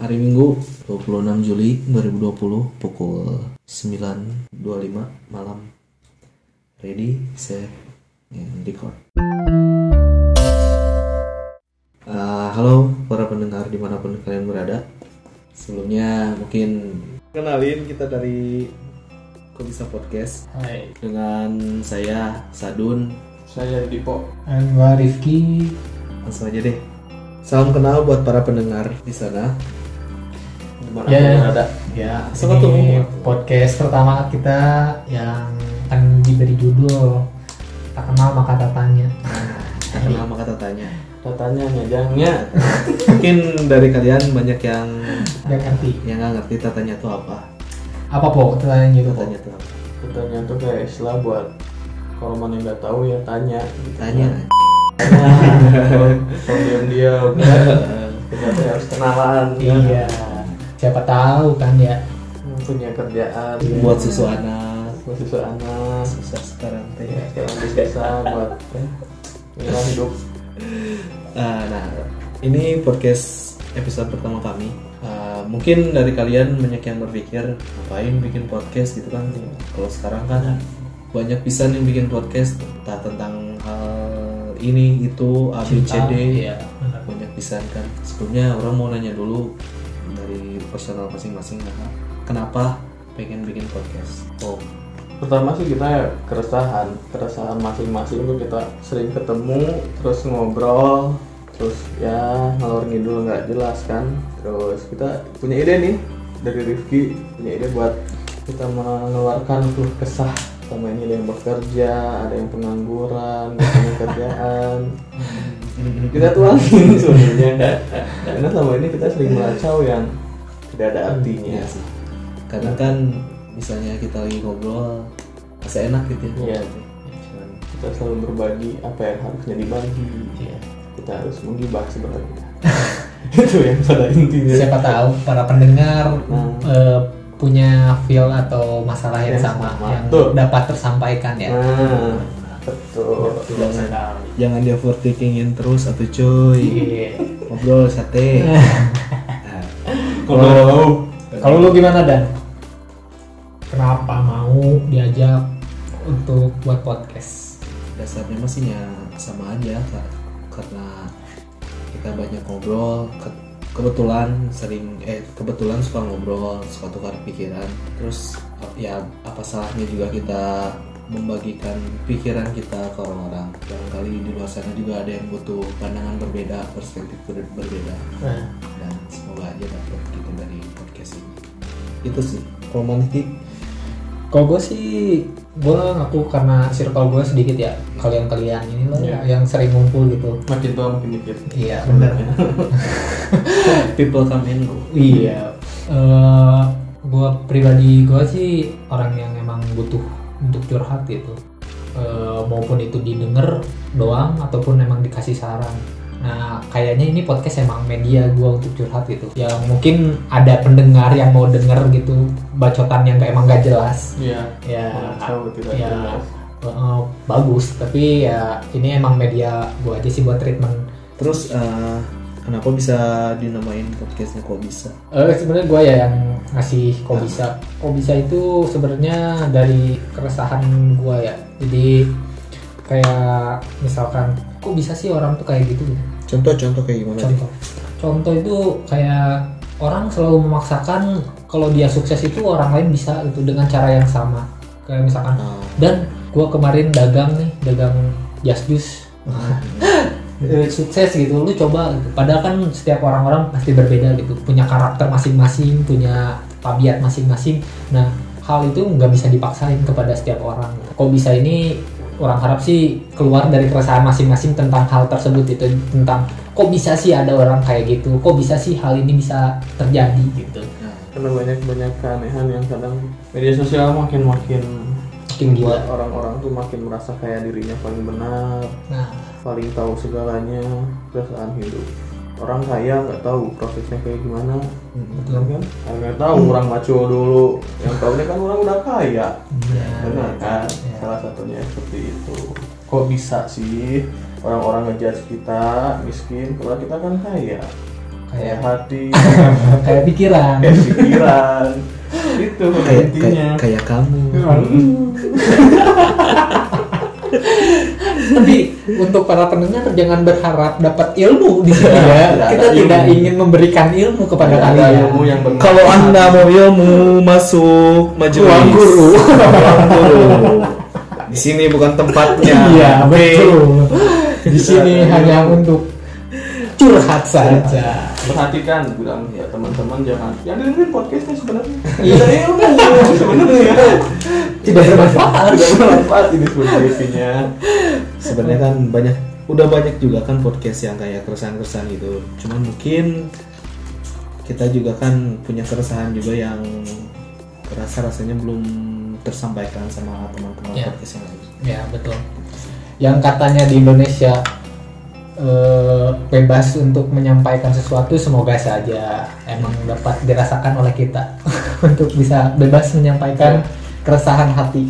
Hari Minggu 26 Juli 2020 pukul 9.25 malam. Ready, set, and record. Uh, Halo para pendengar di mana pun kalian berada. Sebelumnya mungkin kenalin kita dari Kok Bisa Podcast. Hai, Dengan saya Sadun. Saya Dipo. Dan gua Rifki. Langsung aja deh. Salam kenal buat para pendengar di sana Ya, ya. ada? ya Selamat ini umur. podcast pertama kita yang akan diberi judul tak kenal maka tak tanya Tak kenal maka tak tanya Datanya nyajangnya. Mungkin dari kalian banyak yang gak ngerti yang nggak ngerti tatanya itu apa apa po pertanyaan gitu po tatanya itu apa Datanya tuh kayak istilah buat kalau mana yang nggak tahu ya tanya. Gitu. tanya Kalau diam-diam. Kita harus kenalan. iya siapa tahu kan ya. Punya kerjaan. buat susu anak. Buat susu anak. susah sekarang teh. Ya, sekarang bisa buat ya, hidup. Ah, nah ini podcast episode pertama kami. Ah, mungkin dari kalian banyak yang berpikir ngapain bikin podcast? gitu kan. Kalau sekarang kan banyak pisan yang bikin podcast entah tentang hal ini itu A B C Cinta, D iya. Benar. banyak pisan kan. Sebelumnya orang mau nanya dulu dari personal masing-masing kenapa pengen bikin podcast oh Pertama sih kita keresahan, keresahan masing-masing tuh kita sering ketemu, terus ngobrol, terus ya ngalor ngidul nggak jelas kan. Terus kita punya ide nih dari Rifki punya ide buat kita mengeluarkan tuh kesah sama ini ada yang bekerja, ada yang pengangguran, gak punya kerjaan. Kita tuangin sebenarnya karena selama ini kita sering meracau yang tidak ada artinya. Iya sih. Karena kan misalnya kita lagi ngobrol masih enak gitu ya. Iya. Kita selalu berbagi apa yang harusnya dibagi. Iya. kita harus menggibah sebenarnya itu yang pada intinya siapa tahu para pendengar Hmm. eh, punya feel atau masalah yang Yang sama, sama. yang Tuh. dapat tersampaikan ya nah betul Jangan, jangan di overthinkingin terus atau cuy. Iya. Ngobrol sate. Nah, kalau Kalau lu gimana Dan? Kenapa mau diajak untuk buat podcast? dasarnya masihnya sama aja karena kita banyak ngobrol ke- kebetulan sering eh kebetulan suka ngobrol suka tukar pikiran terus ya apa salahnya juga kita membagikan pikiran kita ke orang-orang barangkali di luar sana juga ada yang butuh pandangan berbeda perspektif ber- berbeda Nah, dan semoga aja dapat gitu dari podcast ini itu sih romantik kalau gue sih, gue ngaku karena circle gue sedikit ya. Kalian-kalian ini loh Iya. yang sering ngumpul gitu. makin tua makin dikit Iya, benar. people come go Iya. Eh, gue pribadi gue sih orang yang emang butuh untuk curhat gitu. Eh, maupun itu didengar doang ataupun emang dikasih saran. Nah, kayaknya ini podcast emang media gue untuk curhat gitu. Ya mungkin ada pendengar yang mau denger gitu bacotan yang kayak emang gak jelas. iya Ya, Meracau tidak ya jelas. bagus. Tapi ya ini emang media gue aja sih buat treatment. Terus eh, kenapa bisa dinamain podcastnya kok bisa? Eh sebenarnya gue ya yang ngasih kok bisa. Kok bisa itu sebenarnya dari keresahan gue ya. Jadi kayak misalkan kok bisa sih orang tuh kayak gitu. Contoh-contoh kayak gimana? Contoh. Contoh itu kayak orang selalu memaksakan kalau dia sukses itu orang lain bisa gitu dengan cara yang sama. Kayak misalkan Ah, dan gue kemarin dagang nih, dagang just juice. Eh, sukses gitu. Lu coba gitu. padahal kan setiap orang-orang pasti berbeda gitu. Punya karakter masing-masing punya tabiat masing-masing. Nah hal itu nggak bisa dipaksain kepada setiap orang. Kok bisa ini? Orang harap sih keluar dari keresahan masing-masing tentang hal tersebut itu tentang kok bisa sih ada orang kayak gitu? Kok bisa sih hal ini bisa terjadi gitu? Karena banyak banyak keanehan yang kadang media sosial makin makin makin gila buat orang-orang tuh makin merasa kayak dirinya paling benar nah. paling tahu segalanya perasaan hidup. Orang kaya nggak tahu prosesnya kayak gimana. Betul kan? nggak tahu orang maco dulu. Yang tahunya kan orang udah kaya. Ya, benar kan? Ya. salah satunya seperti itu. Kok bisa sih orang-orang ngejudge kita miskin kalau kita kan kaya? Kayak hati. Kayak pikiran. Kayak pikiran itu kayak kayak, kayak kamu tapi untuk para pendengar jangan berharap dapat ilmu di sini Ya, ya. Kita tidak ingin memberikan ilmu kepada Tidak kalian. ilmu yang benar kalau anda mau ilmu masuk majelis Ruang guru. Ruang guru. di sini bukan tempatnya Iya betul. Di sini hanya untuk curhat saja. Perhatikan bilang ya teman-teman jangan yang dengerin podcastnya sebenarnya Iya. tidak ada ilmu sebenarnya Tidak bermanfaat. tidak bermanfaat ini sebenarnya sebenarnya kan banyak udah banyak juga kan podcast yang kayak keresahan-keresahan gitu cuman mungkin kita juga kan punya keresahan juga yang rasa rasanya belum tersampaikan sama teman-teman Ya. podcast yang lain Ya betul. Yang katanya di Indonesia eh, bebas untuk menyampaikan sesuatu semoga saja emang dapat dirasakan oleh kita untuk bisa bebas menyampaikan keresahan hati.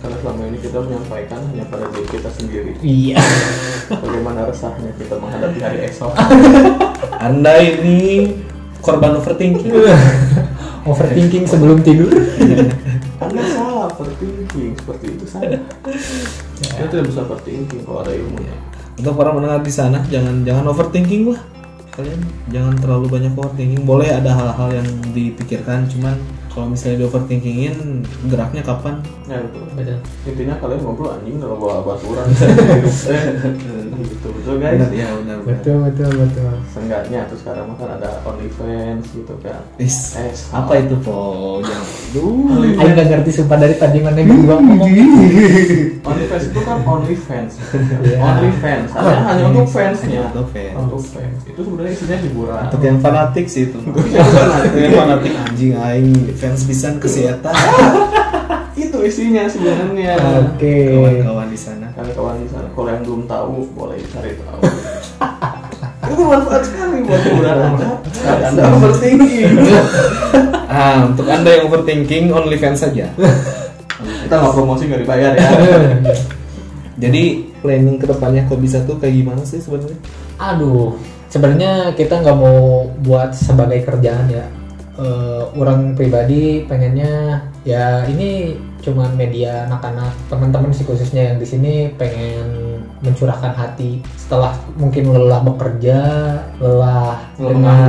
karena selama ini kita menyampaikan hanya pada diri kita sendiri. Iya. bagaimana resahnya kita menghadapi hari esok? Anda ini korban overthinking. Overthinking sebelum tidur. anda salah overthinking seperti itu saja. Kita tidak bisa overthinking kalau ada ilmunya untuk para pendengar di sana jangan jangan overthinking lah. Kalian jangan terlalu banyak overthinking. Boleh ada hal-hal yang dipikirkan cuman kalau misalnya di overthinkingin geraknya kapan? Ya betul Betul. intinya kalian ngobrol anjing kalau bawa baturan. Gitu betul guys? Benar, ya benar benar. Betul betul betul. Seenggaknya tuh sekarang kan ada OnlyFans gitu kan. Is, Eh, apa itu po? Jangan. Duh. Aing gak ngerti sumpah dari tadi mana berdua ngomong. OnlyFans itu kan OnlyFans. Iya. OnlyFans. Hanya, hanya untuk fansnya. Untuk fans. Untuk fans. Itu sebenarnya isinya hiburan. Untuk yang fanatik sih itu. Untuk yang fanatik anjing aing fans pisan ke si eta Itu isinya sebenarnya. Oke. kawan-kawan di sana. Kawan-kawan di sana. Kalau yang belum tahu boleh cari tahu. Itu bermanfaat sekali buat hiburan anda. Anda overthinking. Ah untuk anda yang overthinking only fans saja. Kita nggak promosi nggak dibayar ya. Jadi planning ke depannya kok bisa tuh kayak gimana sih sebenarnya? Aduh, sebenarnya kita nggak mau buat sebagai kerjaan ya. Eh, orang pribadi pengennya ya ini cuma media anak-anak. Teman-teman sih khususnya yang di sini pengen mencurahkan hati setelah mungkin lelah bekerja, lelah Lelah dengan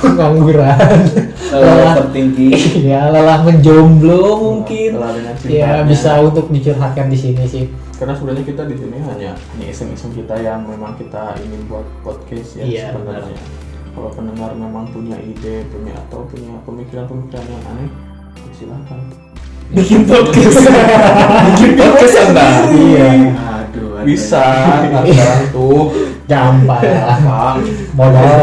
pengangguran, lelah overthinking ya lelah menjomblo mungkin. Lelah dengan ya bisa untuk dicurhatkan di sini sih. karena sebenarnya kita di sini hanya hanya iseng-iseng kita yang memang kita ingin buat podcast ya Iya, sebenarnya kalau pendengar memang punya ide punya atau punya pemikiran-pemikiran yang aneh silakan. Bikin podcast. Bikin podcast anda Iya. aduh bisa sekarang tuh Gampang. modal.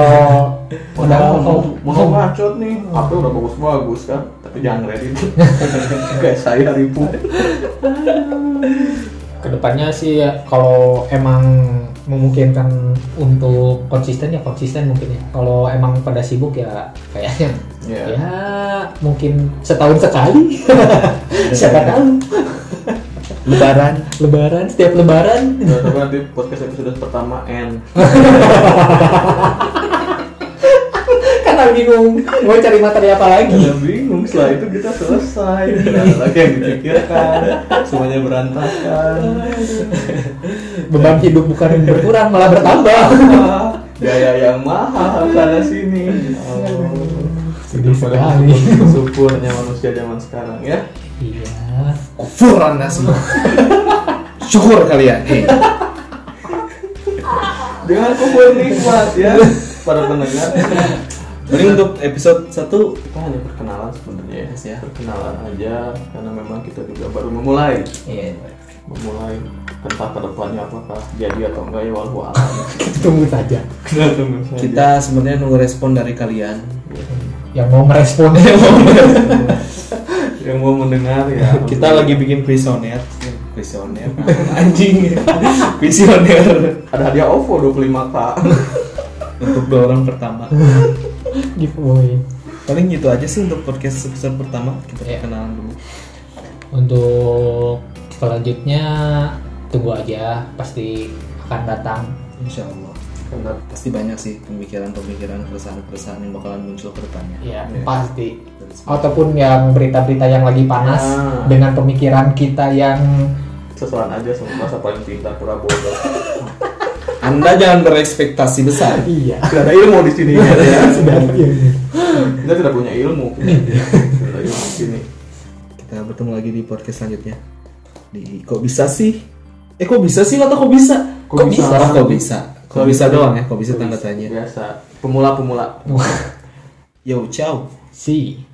Modal. Mau mau ngacot nih. HP udah bagus-bagus kan tapi jangan kredit kayak saya ribu ke depannya sih ya, kalau emang memungkinkan untuk konsisten ya konsisten mungkin ya. Kalau emang pada sibuk ya kayaknya ya ya mungkin setahun sekali. Siapa tahu. Lebaran. Lebaran setiap lebaran. Ya, tapi nanti podcast episode pertama N. Karena bingung mau cari materi apa lagi? Udah bingung setelah itu kita selesai. Lagi yang dipikirkan Semuanya berantakan beban hidup bukan berkurang malah bertambah. Gaya yang mahal sana sini. Sedih sekali. syukurnya manusia zaman sekarang ya. Iya. Kufur anda semua syukur kalian. Eh. Dengan kubur nikmat ya. Para pendengar. Jadi untuk episode 1 Kita hanya perkenalan sebenarnya ya. Ya. Perkenalan aja Karena memang kita juga baru memulai. Iya Memulai Entah ke depannya apakah jadi atau enggak ya walau alam tunggu saja. Kita tunggu saja. Kita sebenarnya nunggu respon dari kalian. Yang mau merespon. Yang mau mendengar ya. Kita lagi bikin prisoner. Prisoner. Anjing. Visioner ada hadiah OVO 25k untuk dua orang pertama. Giveaway. Paling gitu aja sih untuk podcast episode pertama. Kita Iya. kenalan dulu. Untuk selanjutnya tunggu aja pasti akan datang. Insya Allah benar pasti banyak sih pemikiran-pemikiran keresahan-keresahan yang bakalan muncul ke depannya. Iya, Iya. pasti. Ataupun yang berita-berita yang lagi panas Ah. dengan pemikiran kita yang sesuatu aja semua masa paling pintar pura bodoh anda jangan berekspektasi besar. Iya. tidak ada ilmu di sini. Ya Sudah iya. kita tidak punya ilmu. Tidak ada ilmu di sini. Kita bertemu lagi di podcast selanjutnya di kok bisa sih? Eh kok bisa sih atau kok bisa? Kok bisa? Oh, kok bisa? Kok bisa doang ya? Kok bisa tanda tanya? Biasa. Pemula pemula yo ciao. Si.